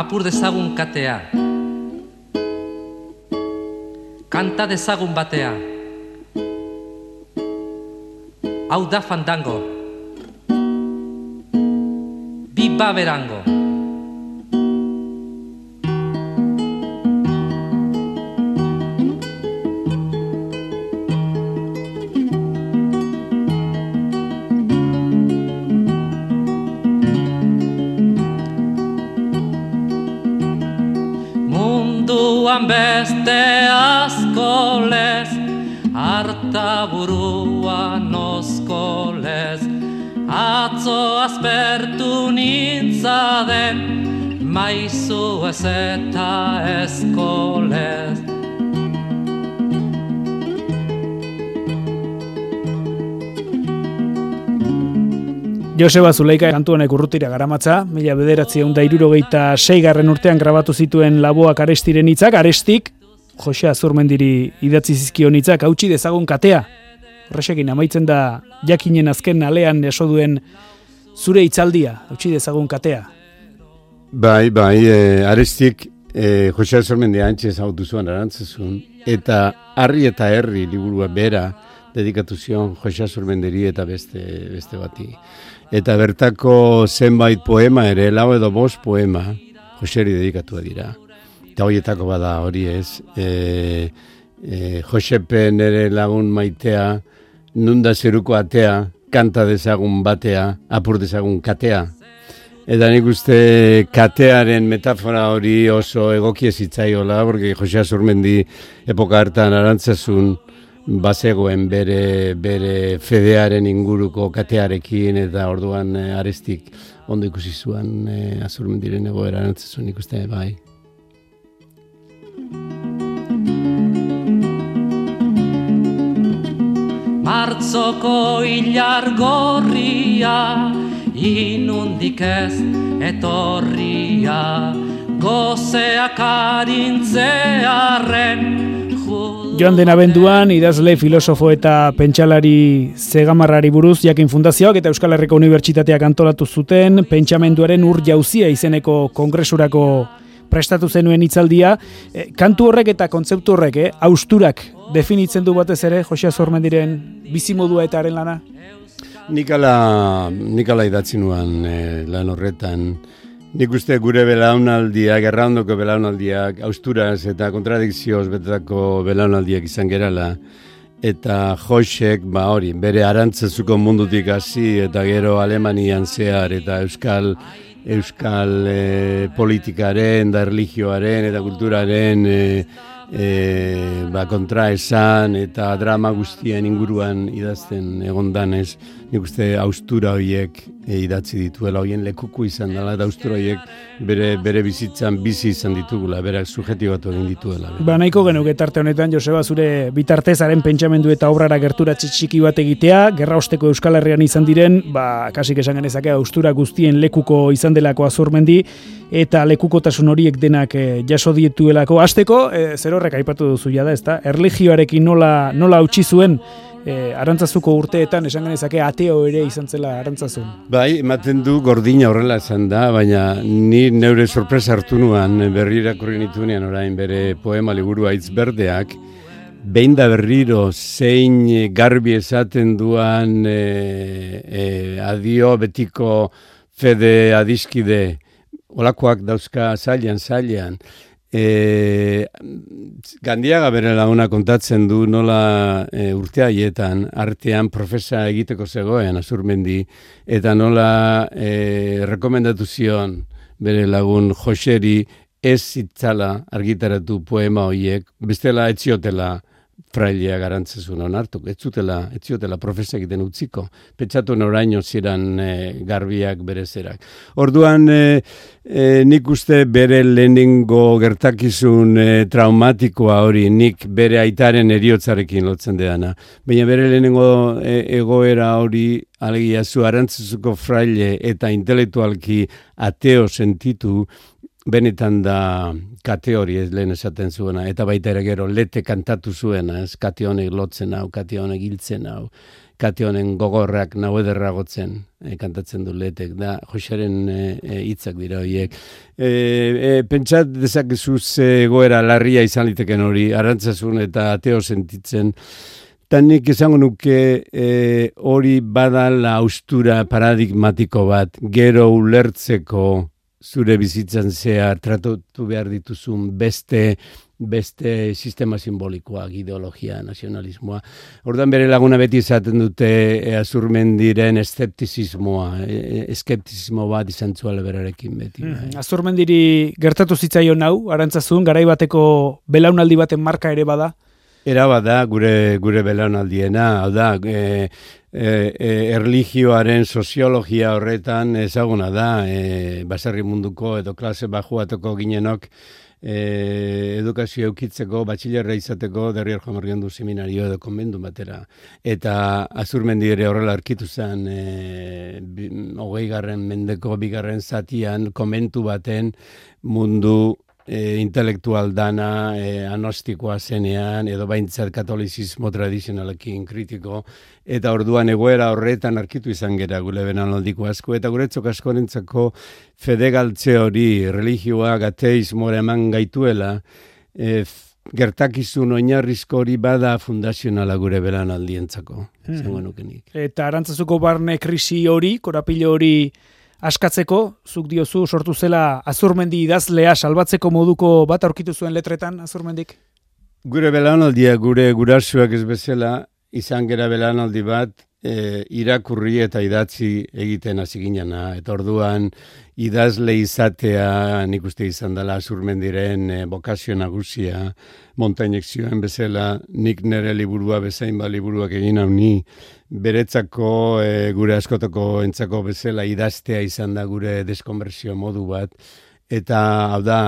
apur dezagun katea. Kanta dezagun batea. Hau da fandango. Biba berango. Burua nozko lez, atzo azpertu nintzaden, maizu ez eta eskolez. Joseba Zuleika kantu honek urrutira garamatza, mila bederatzi da irurogeita seigarren urtean grabatu zituen laboak arestiren hitzak, arestik, Jose Azurmendiri idatzi zizkion hitzak, hautsi dezagun katea. Horrexekin amaitzen da jakinen azken alean eso duen zure hitzaldia, hautsi dezagun katea. Bai, bai, e, arestik e, Jose Azurmendi antxe zautu zuen arantzazun, eta harri eta herri liburua bera dedikatu zion Jose Azurmendiri eta beste, beste bati. Eta bertako zenbait poema ere, lau edo bost poema, Joseri dedikatu dira. Eta horietako bada hori ez, e, e, Josepen ere lagun maitea, nunda zeruko atea, kanta dezagun batea, apur dezagun katea. Eta nik uste katearen metafora hori oso egokie zitzaiola, porque Jose Azurmendi epoka hartan arantzazun, bazegoen bere, bere fedearen inguruko katearekin eta orduan e, arestik ondo ikusi zuen e, azurmendiren egoera nantzazun ikuste bai. Martzoko hilar gorria, inundik ez etorria, gozeak arintzearen, Joan den abenduan, idazle, filosofo eta pentsalari zegamarrari buruz jakin fundazioak eta Euskal Herriko Unibertsitateak antolatu zuten pentsamenduaren ur jauzia izeneko kongresurako prestatu zenuen hitzaldia. E, kantu horrek eta kontzeptu horrek, eh, austurak definitzen du batez ere, Josia Zormendiren bizimodua eta haren lana? Nikala, nikala idatzi nuan eh, lan horretan, Nik uste gure belaunaldiak, erraundoko belaunaldiak, austuraz eta kontradikzioz betako belaunaldiak izan gerala. Eta Josek, ba hori, bere arantzazuko mundutik hasi eta gero Alemanian zehar eta Euskal Euskal e, politikaren, da religioaren eta kulturaren e, e, ba, kontra esan eta drama guztien inguruan idazten egondan ez nik uste austura horiek e, idatzi dituela, hoien lekuku izan dela, eta austura horiek bere, bere bizitzan bizi izan ditugula, berak subjetibatu egin dituela. Ba, nahiko genuke tarte honetan, Joseba, zure bitartezaren pentsamendu eta obrara gertura txiki bat egitea, gerra osteko Euskal Herrian izan diren, ba, kasik esan genezake, austura guztien lekuko izan delako azurmendi, eta lekukotasun horiek denak e, jaso dietuelako. Azteko, e, zer horrek aipatu duzu jada, ezta? Erligioarekin nola, nola utzi zuen, e, arantzazuko urteetan esan genezake ateo ere izan zela arantzazun. Bai, ematen du gordina horrela esan da, baina ni neure sorpresa hartu nuan berri irakurri nitunean orain bere poema liburu aitz berdeak, behin da berriro zein garbi esaten duan e, e, adio betiko fede adiskide, olakoak dauzka zailan, zailan, E, gandiaga bere laguna kontatzen du nola e, urte haietan artean profesa egiteko zegoen azurmendi eta nola e, rekomendatu zion bere lagun Joseri ez zitzala argitaratu poema hoiek bestela etziotela frailea garantzezun onartu, ez zutela, ez zutela profesa egiten utziko, pentsatu noraino ziren e, garbiak berezerak. Orduan, e, e, nik uste bere lehenengo gertakizun e, traumatikoa hori, nik bere aitaren eriotzarekin lotzen deana. Baina bere lehenengo e, egoera hori, alegia zu arantzezuko fraile eta intelektualki ateo sentitu, benetan da kate hori ez lehen esaten zuena, eta baita ere gero lete kantatu zuena, ez? Kate honek lotzen hau, kate honek hiltzen hau, kate honen gogorrak nahu ederragotzen e, kantatzen du letek, da Josaren hitzak dira horiek. E, e, pentsat dezakezu ze goera larria izan liteken hori, arantzazun eta ateo sentitzen, Eta nik izango nuke e, hori badala austura paradigmatiko bat, gero ulertzeko zure bizitzan zehar tratatu behar dituzun beste beste sistema simbolikoa, ideologia, nazionalismoa. Ordan bere laguna beti izaten dute e, azurmendiren eskeptizismoa, e, eskeptizismo bat izan zuela berarekin beti. Mm, azurmendiri gertatu zitzaion hau, arantzazun, garai bateko belaunaldi baten marka ere bada? Era bada gure gure belaunaldiena, hau da, e, e, e, erligioaren soziologia horretan ezaguna da, e, baserri munduko edo klase bajuatoko ginenok, e, edukazio eukitzeko, batxilerra izateko, derriar joan du seminario edo konbendu batera. Eta azurmendi ere horrela arkitu zen, e, hogei garren mendeko bigarren zatian, komentu baten mundu e, intelektual dana, e, anostikoa zenean, edo baintzat katolizismo tradizionalekin kritiko, eta orduan egoera horretan arkitu izan gera gure benanaldiko asko, eta guretzok askorentzako fedegaltze hori, religioa, gateizmora eman gaituela, e, gertakizun oinarrizko hori bada fundazionala gure belanaldientzako, hmm. zengo nukenik. Eta arantzazuko barne krisi hori, korapilo hori, askatzeko, zuk diozu sortu zela azurmendi idazlea salbatzeko moduko bat aurkitu zuen letretan azurmendik? Gure belanaldia, gure gurasuak ez bezala, izan gera belanaldi bat, e, irakurri eta idatzi egiten hasi ginena. Eta orduan, idazle izatea, nik uste izan dela azurmendiren e, bokazio nagusia, montainek zioen bezala, nik nere liburua bezain ba liburuak egin hau ni, beretzako e, gure askotako entzako bezala idaztea izan da gure deskonversio modu bat eta hau da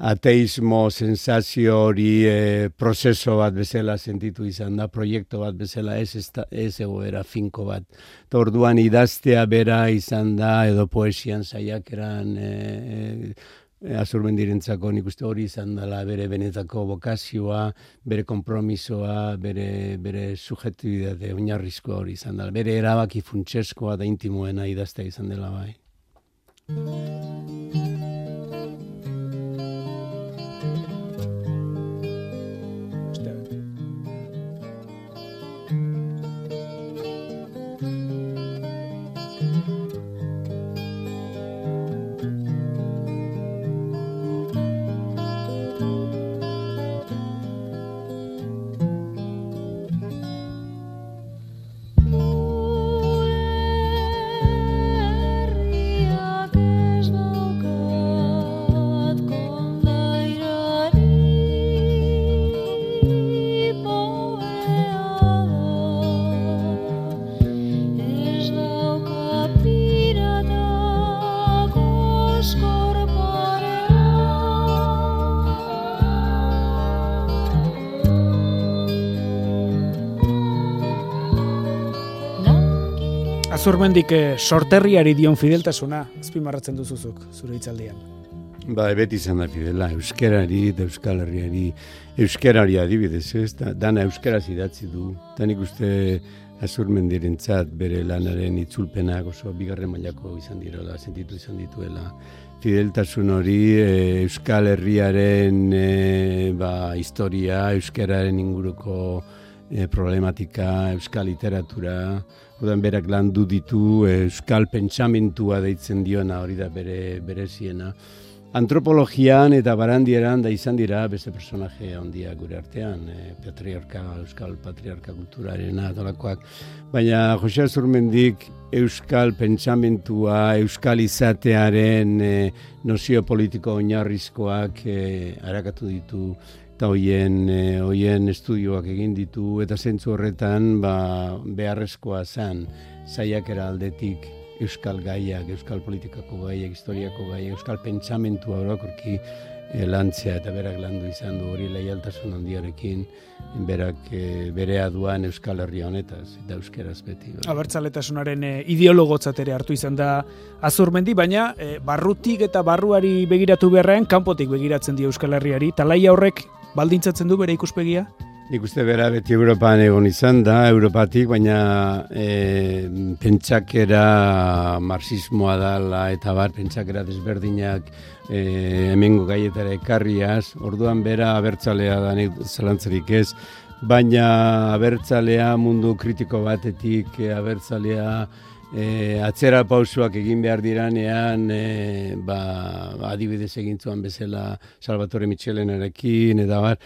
ateismo sensazio hori e, prozeso bat bezala sentitu izan da proiektu bat bezala ez ez, ez egoera finko bat orduan idaztea bera izan da edo poesian saiakeran e, e, azurmendirentzako nik uste hori izan dela bere benetako bokazioa, bere kompromisoa, bere, bere subjetibitate oinarrizko hori izan dela, bere erabaki funtseskoa da intimoena idaztea izan dela bai. Azurmendik eh, sorterriari dion fideltasuna, azpimarratzen duzuzuk, zure itzaldian. Ba, beti izan da fidela, euskerari eta euskal herriari, euskerari adibidez, ez? Da, dana euskaraz idatzi du, eta nik uste azurmendiren bere lanaren itzulpenak oso bigarren mailako izan direla, sentitu izan dituela. Fideltasun hori e, euskal herriaren e, ba, historia, euskararen inguruko e, problematika, euskal literatura, Odan berak landu ditu euskal pentsamentua deitzen diona hori da bere bereziena. Antropologian eta barandieran da izan dira beste personaje handia gure artean, e, patriarka, euskal patriarka kulturaren adolakoak. Baina Jose Azurmendik euskal pentsamentua, euskal izatearen e, nozio politiko oinarrizkoak e, harakatu ditu eta hoien e, hoien estudioak egin ditu eta zentzu horretan ba, beharrezkoa zen saiakera aldetik euskal gaiak, euskal politikako gaiak, historiako gaiak, euskal pentsamentua orokorki e, lantzea eta berak landu izan du hori leialtasun handiarekin berak e, berea duan Euskal Herria honetaz eta euskeraz beti. Bai. Abertzaletasunaren e, ideologotzat ere hartu izan da azurmendi, baina e, barrutik eta barruari begiratu beharrean kanpotik begiratzen dio Euskal Herriari. Talaia horrek baldintzatzen du bere ikuspegia? Nik uste bera beti Europan egon izan da, Europatik, baina e, pentsakera marxismoa dala eta bar pentsakera desberdinak e, hemengo gaietara ekarriaz, orduan bera abertzalea da zelantzarik ez, baina abertzalea mundu kritiko batetik, e, abertzalea e, atzera pausuak egin behar diranean, e, ba, adibidez egintzuan bezala Salvatore Michelenarekin, eta bar,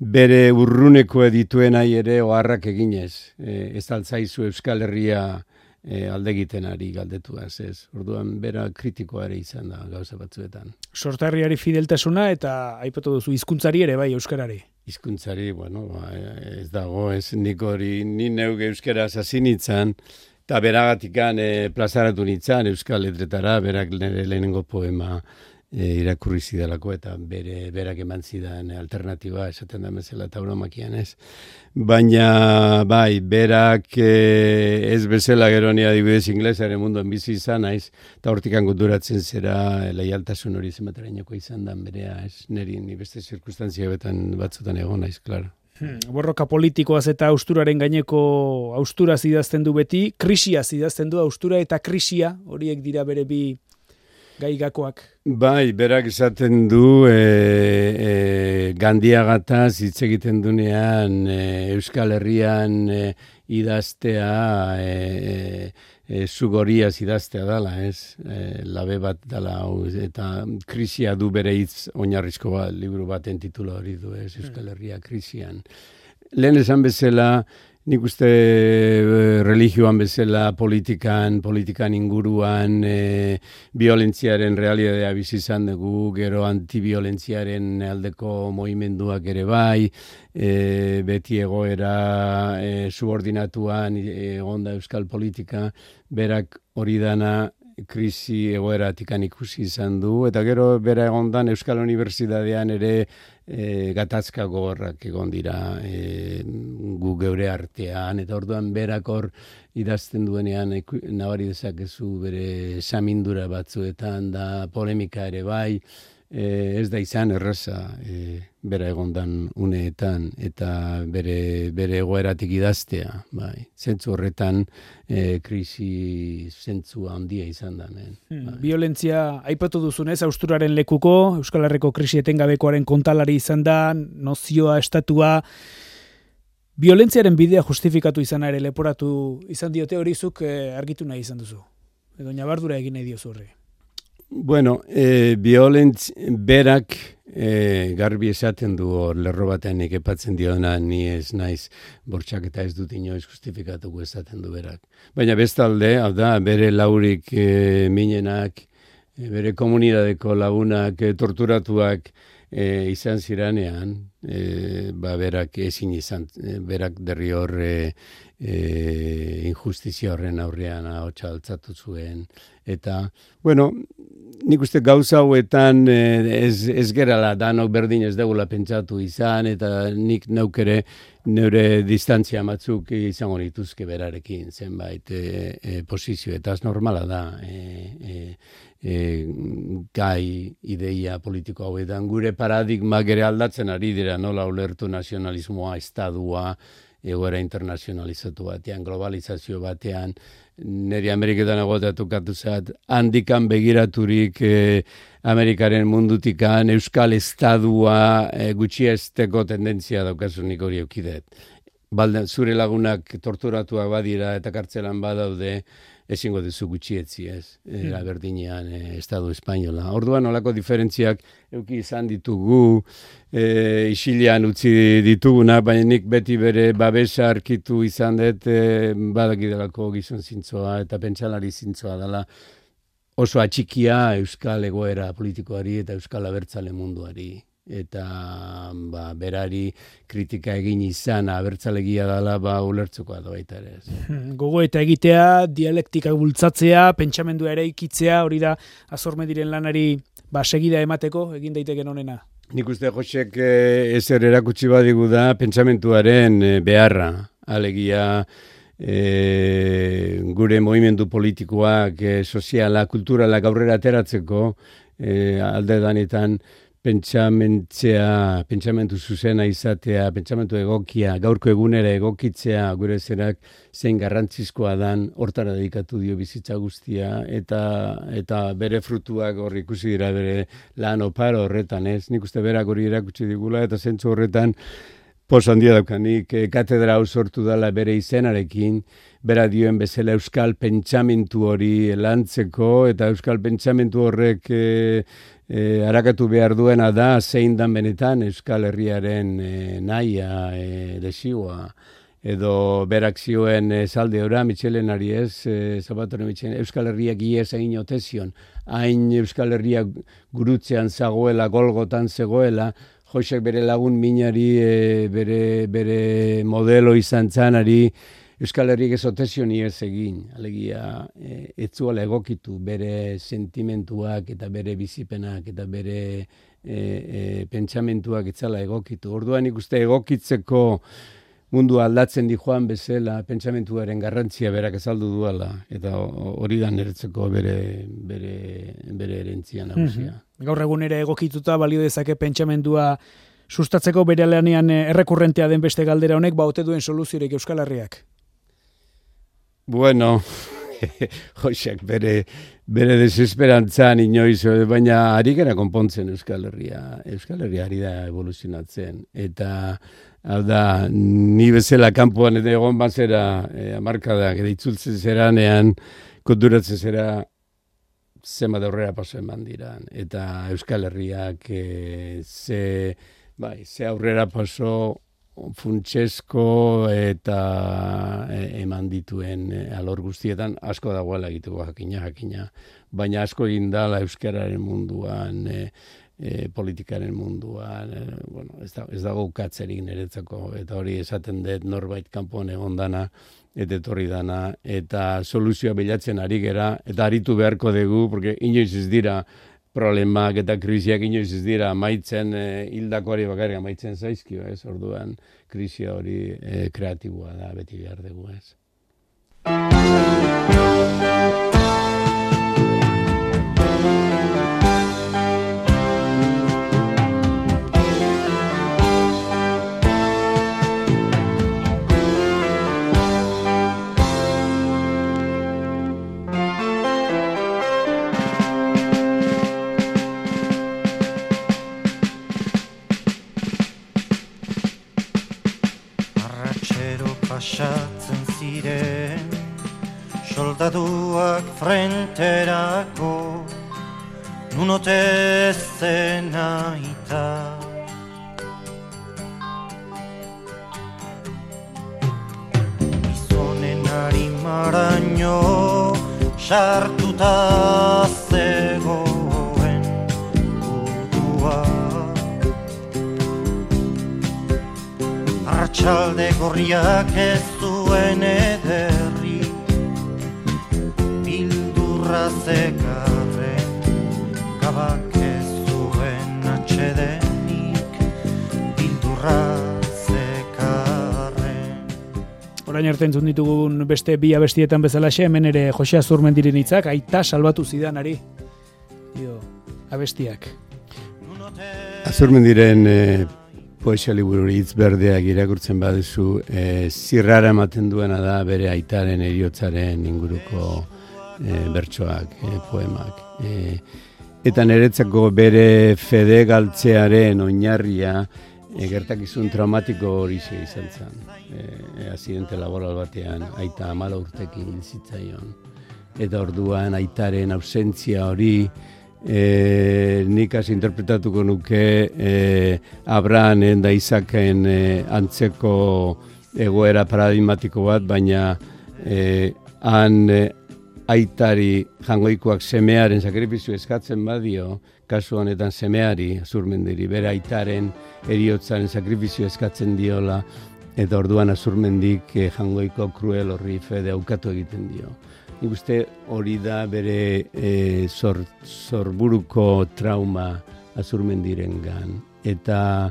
bere urruneko edituen nahi ere oharrak eginez. E, ez altzaizu Euskal Herria e, aldegiten ari galdetu ez. Orduan, bera kritikoa ere izan da gauza batzuetan. Sortarriari fideltasuna eta aipatu duzu hizkuntzari ere bai Euskarari. Hizkuntzari, bueno, ba, ez dago, ez nik hori, ni neuge Euskara zazinitzan, eta beragatikan e, plazaratu nintzen Euskal Letretara, berak lehenengo poema e, irakurri zidalako eta bere berak eman zidan alternatiba esaten da bezala tauromakian ez. Baina bai, berak e, ez bezala geronia dibidez inglesaren munduan bizi izan naiz eta hortikan guturatzen zera leialtasun hori zenbaterainoko izan dan berea ez neri ni beste zirkustantzia betan batzutan egon naiz, klar. Hmm, borroka politikoaz eta austuraren gaineko austura zidazten du beti, krisia zidazten du austura eta krisia, horiek dira bere bi gaigakoak. Bai, berak esaten du e, e, gandiagataz hitz egiten dunean e, Euskal Herrian e, idaztea e, e, e, zugoriaz idaztea dala, ez? E, labe bat dala, eta krisia du bere hitz oinarrizko bat, liburu baten titula hori du, ez? Euskal Herria krisian. Lehen esan bezala, Nik uste e, religioan bezala politikan, politikan inguruan, e, violentziaren realidadea bizi izan dugu, gero antiviolentziaren aldeko movimenduak ere bai, e, beti egoera e, subordinatuan egonda euskal politika, berak hori dana krisi egoeratikan ikusi izan du, eta gero bera egondan Euskal Unibertsitatean ere e, gatazka gogorrak egon dira e, gu geure artean, eta orduan berak hor idazten duenean nabari dezakezu bere samindura batzuetan da polemika ere bai, e, ez da izan erraza e, bera egondan uneetan eta bere, bere egoeratik idaztea. Bai. Zentzu horretan e, krisi zentzu handia izan da. Hmm, bai. Violentzia aipatu duzunez, austuraren lekuko, Euskal Herriko krisi etengabekoaren kontalari izan da, nozioa, estatua, Violentziaren bidea justifikatu izan ere leporatu izan diote horizuk eh, argitu nahi izan duzu. Edo nabardura egin nahi diozu horre. Bueno, e, violentz berak e, garbi esaten du hor lerro batean epatzen diona ni ez naiz bortxak eta ez dut inoiz justifikatuko esaten du berak. Baina bestalde, hau da, bere laurik e, minenak, e, bere komunidadeko lagunak e, torturatuak e, izan ziranean, e, ba berak ezin izan, berak derri hor e, injustizia horren aurrean ahotsa altzatu zuen. Eta, bueno, nik uste gauza hauetan eh, ez, ez gerala danok berdin ez degula pentsatu izan, eta nik naukere neure distantzia batzuk izango nituzke berarekin zenbait e, e, posizio, eta ez normala da e, e, gai ideia politiko hauetan. Gure paradigma gere aldatzen ari dira nola ulertu nazionalismoa, estadua, egoera internazionalizatu batean, globalizazio batean, neri Ameriketan egotatu katu zat, handikan begiraturik eh, Amerikaren mundutikan Euskal Estadua eh, gutxi esteko tendentzia daukazu nik hori eukidet. Balden, zure lagunak torturatuak badira eta kartzelan badaude, ezingo duzu gutxietzi ez, era hmm. berdinean e, Estado Espainola. Orduan olako diferentziak euki izan ditugu, e, isilian utzi dituguna, baina nik beti bere babesa arkitu izan dut e, badakidelako gizon zintzoa eta pentsalari zintzoa dela oso atxikia Euskal egoera politikoari eta Euskal abertzale munduari eta ba, berari kritika egin izan abertzalegia dela ba ulertzuko da baita ere. Hmm, gogo eta egitea, dialektika bultzatzea, pentsamendua ere ikitzea, hori da azorme diren lanari ba segida emateko egin daiteken honena. Nik uste Josek eh, ezer erakutsi badigu da pentsamentuaren eh, beharra. Alegia eh, gure movimendu politikoak, eh, soziala, kulturala gaurrera ateratzeko eh, alde danetan pentsamentzea, pentsamentu zuzena izatea, pentsamentu egokia, gaurko egunera egokitzea, gure zerak zein garrantzizkoa dan, hortara dedikatu dio bizitza guztia, eta eta bere frutuak hor ikusi dira bere lan oparo horretan, ez? Nik uste berak hori erakutsi digula, eta zentzu horretan, pos handia daukanik, eh, katedra hau sortu dela bere izenarekin, bera dioen bezala euskal pentsamentu hori lantzeko, eta euskal pentsamentu horrek e, e, arakatu behar duena da zein dan benetan Euskal Herriaren e, naia, e, desioa, edo berak zioen e, zalde ora, Michelen ari ez, e, Michelen, Euskal Herriak iez egin otezion, hain Euskal Herriak gurutzean zagoela, golgotan zegoela, Josek bere lagun minari, e, bere, bere modelo izan zanari, Euskal Herriak ez otezion ez egin, alegia, e, ez zuela egokitu bere sentimentuak eta bere bizipenak eta bere e, e, pentsamentuak etzala egokitu. Orduan ikuste egokitzeko mundu aldatzen di joan bezala pentsamentuaren garrantzia berak ezaldu duela eta hori da niretzeko bere, bere, bere erentzia nagusia. Mm Gaur egun ere egokituta balio dezake pentsamendua sustatzeko bere lanean errekurrentea den beste galdera honek ba ote duen soluziorik Euskal Herriak. Bueno, Joseak bere, bere desesperantzan inoiz, baina ari gara konpontzen Euskal Herria. Euskal Herria ari da evoluzionatzen. Eta, hau da, ni bezala kanpoan eta egon bazera, e, amarkada, gede itzultzen zeranean, konturatzen zera, zema da horrela paso eman diran. Eta Euskal Herriak e, ze, bai, ze aurrera paso funtsesko eta e, eman dituen e, alor guztietan asko dagoela egiteko jakina jakina. Baina asko egin dala euskararen munduan e, e, politikaren munduan e, bueno, ez, da, ez dago ukatzerik niretzako. Eta hori esaten dut norbait kanpoan egon dana eta etorri dana eta soluzioa bilatzen ari gera eta aritu beharko dugu porque inoiz ez dira problemak eta krisiak inoiz ez dira amaitzen e, hildakoari bakarrik amaitzen zaizkio, ez? Orduan krisia hori e, kreatiboa da beti behar dugu, ez? Orain arte entzun ditugun beste bi abestietan bezala xe, hemen ere Jose Azurmendiren hitzak aita salbatu zidanari. Dio, abestiak. Azurmendiren e, poesia liburu hitz berdeak irakurtzen baduzu, e, zirrara ematen duena da bere aitaren eriotzaren inguruko e, bertsoak, e, poemak. E, eta niretzako bere fede galtzearen oinarria e, gertakizun traumatiko hori izan zen. E, azidente laboral batean, aita amala urtekin zitzaion. Eta orduan aitaren ausentzia hori, e, nik hasi interpretatuko nuke e, Abrahamen da Izaken e, antzeko egoera paradigmatiko bat, baina e, han e, aitari jangoikoak semearen sakrifizio eskatzen badio, kasu honetan semeari, azurmendiri, bere aitaren eriotzaren sakrifizio eskatzen diola, eta orduan azurmendik eh, jangoiko kruel horri fede aukatu egiten dio. Nik uste hori da bere eh, zorburuko trauma azurmendiren gan. eta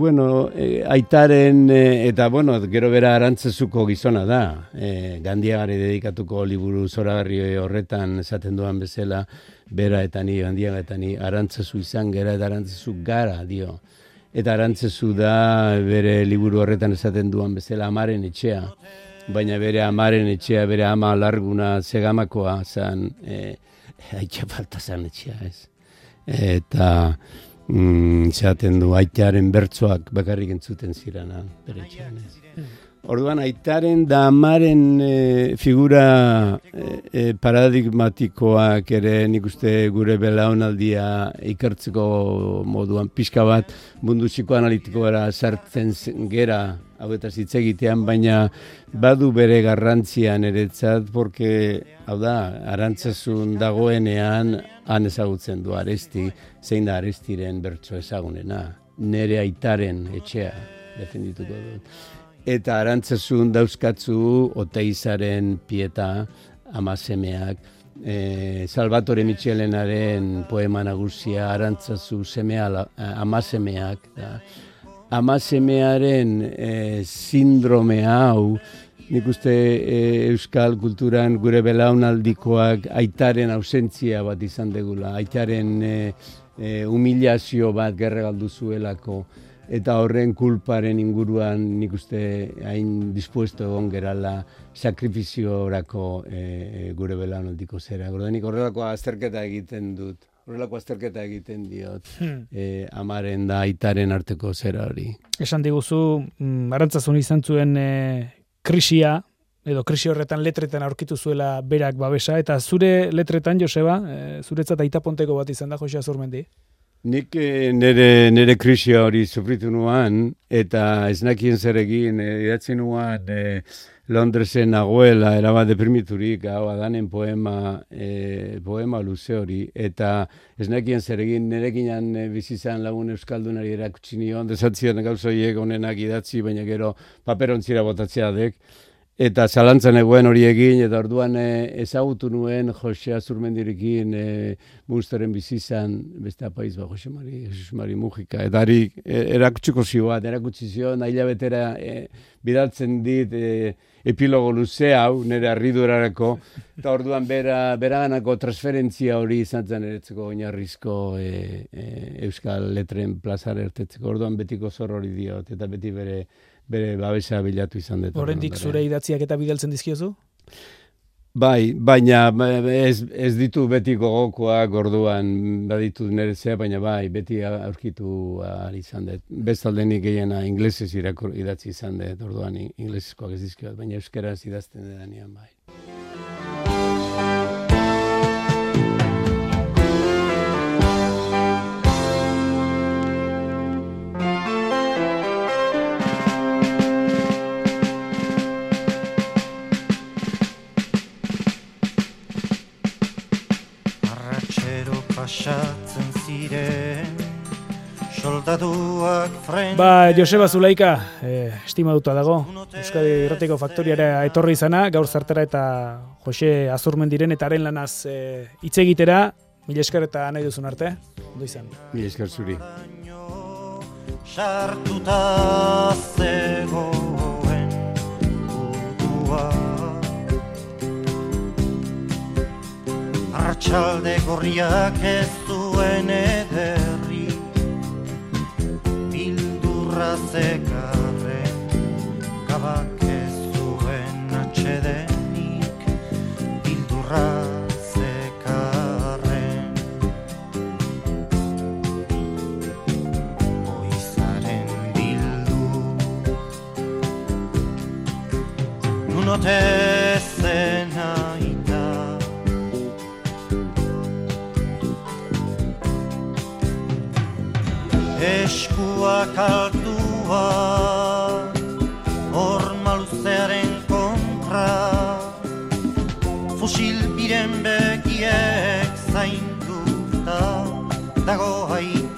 bueno, e, aitaren e, eta bueno, gero bera arantzezuko gizona da. E, gandiagari dedikatuko liburu zoragarri horretan esaten duan bezala, bera eta ni, gandiaga eta ni, arantzezu izan gera eta arantzezu gara, dio. Eta arantzezu da bere liburu horretan esaten duan bezala amaren etxea. Baina bere amaren etxea, bere ama larguna zegamakoa zan, e, haitxa falta zan etxea, ez. Eta mm, zeaten du aitearen bertsoak bakarrik entzuten zirana bere. Orduan, aitaren da amaren e, figura e, paradigmatikoak ere nik uste gure belaunaldia ikertzeko moduan pixka bat mundu psikoanalitiko gara sartzen gera hau eta hitz egitean, baina badu bere garrantzian eretzat, porque, hau da, arantzazun dagoenean han ezagutzen du aresti, zein da arestiren bertso ezagunena, nere aitaren etxea, defendituko dut. Eta arantzazun dauzkatzu oteizaren pieta, amasemeak, e, Salvatore Michelenaren poema nagusia, arantzazu semea, amasemeak, da, amasemearen e, sindrome hau, nik uste e, euskal kulturan gure belaunaldikoak aitaren ausentzia bat izan degula, aitaren e, e, humilazio bat gerre galdu zuelako, eta horren kulparen inguruan nik uste hain dispuesto egon gerala sakrifiziorako e, gure belaunaldiko zera. Gordenik horrelako azterketa egiten dut horrelako azterketa egiten diot hmm. e, amaren da aitaren arteko zera hori. Esan diguzu, mm, arantzazun izan zuen e, krisia, edo krisi horretan letretan aurkitu zuela berak babesa, eta zure letretan, Joseba, e, zuretzat aitaponteko bat izan da, Josea Zurmendi? Nik e, nere, nere krisia hori sufritu nuan, eta ez nakien zer egin, e, idatzi nuan, e, Londresen nagoela erabat deprimiturik hau adanen poema e, poema luze hori eta ez nekien zer egin nerekinan e, bizi izan lagun euskaldunari erakutsi nion desatzen gauza hiek honenak idatzi baina gero paperontzira botatzea dek eta zalantzan egoen hori egin, eta orduan e, ezagutu nuen Josea Zurmendirikin e, Munsteren bizizan, beste apaiz ba, Jose Mari, Jose Mari Mujika, eta ari e, erakutsuko zioa, erakutsi zio, nahi labetera e, bidaltzen dit e, epilogo luze hau, nire arridurarako, eta orduan bera, beraganako transferentzia hori izan zen eretzeko oinarrizko e, e, Euskal Letren plazar ertetzeko, orduan betiko zor hori diot, eta beti bere bere babesa bilatu izan dut. Horrendik zure idatziak eta bidaltzen dizkiozu? Bai, baina ez, ez ditu beti gogokoa gorduan baditu nerezea, baina bai, beti aurkitu ari izan dut. Bestaldenik gehiena inglesez irakur idatzi izan dut, orduan inglesezkoak ez dizkiot, baina euskaraz idazten edanean bai. Ba, Joseba Zulaika, eh, estima duta dago, Euskadi Irratiko Faktoriara etorri izana, gaur zartera eta Jose Azurmendiren eta haren lanaz eh, hitz egitera, mila esker eta nahi duzun arte, ondo izan. Mila esker zuri. Sartuta zegoen kutua Artxalde gorriak ez duen seca. Biren begiek zainduta Dago aita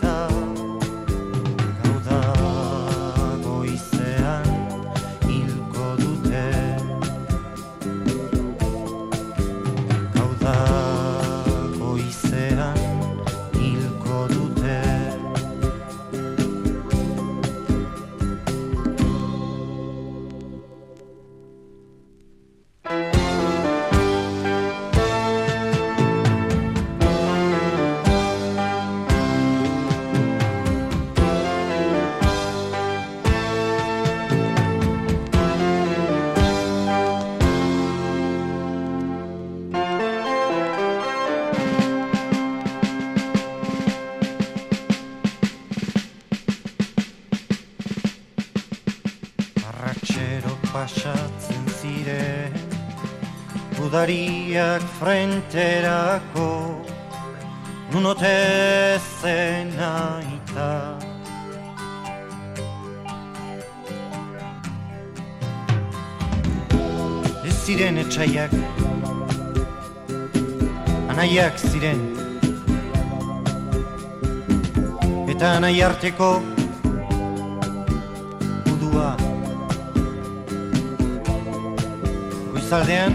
pasatzen ziren Udariak frenterako Nunote zenaita Ez ziren etxaiak Anaiak ziren. Eta anai arteko Goizaldean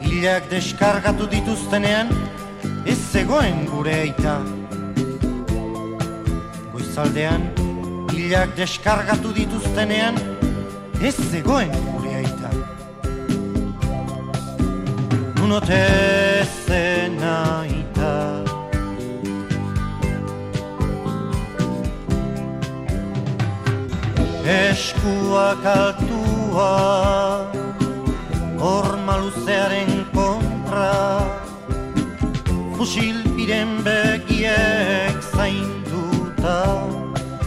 Hilak deskargatu dituztenean Ez zegoen gure aita. Goizaldean Hilak deskargatu dituztenean Ez zegoen gure aita. Nuno te zenaita Eskuak altua Horma luzearen kontra. Fusilpiren begiek zainduta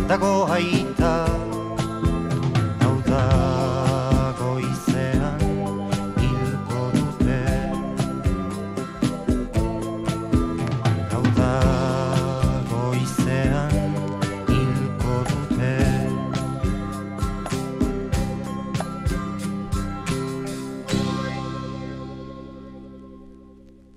Dago aita.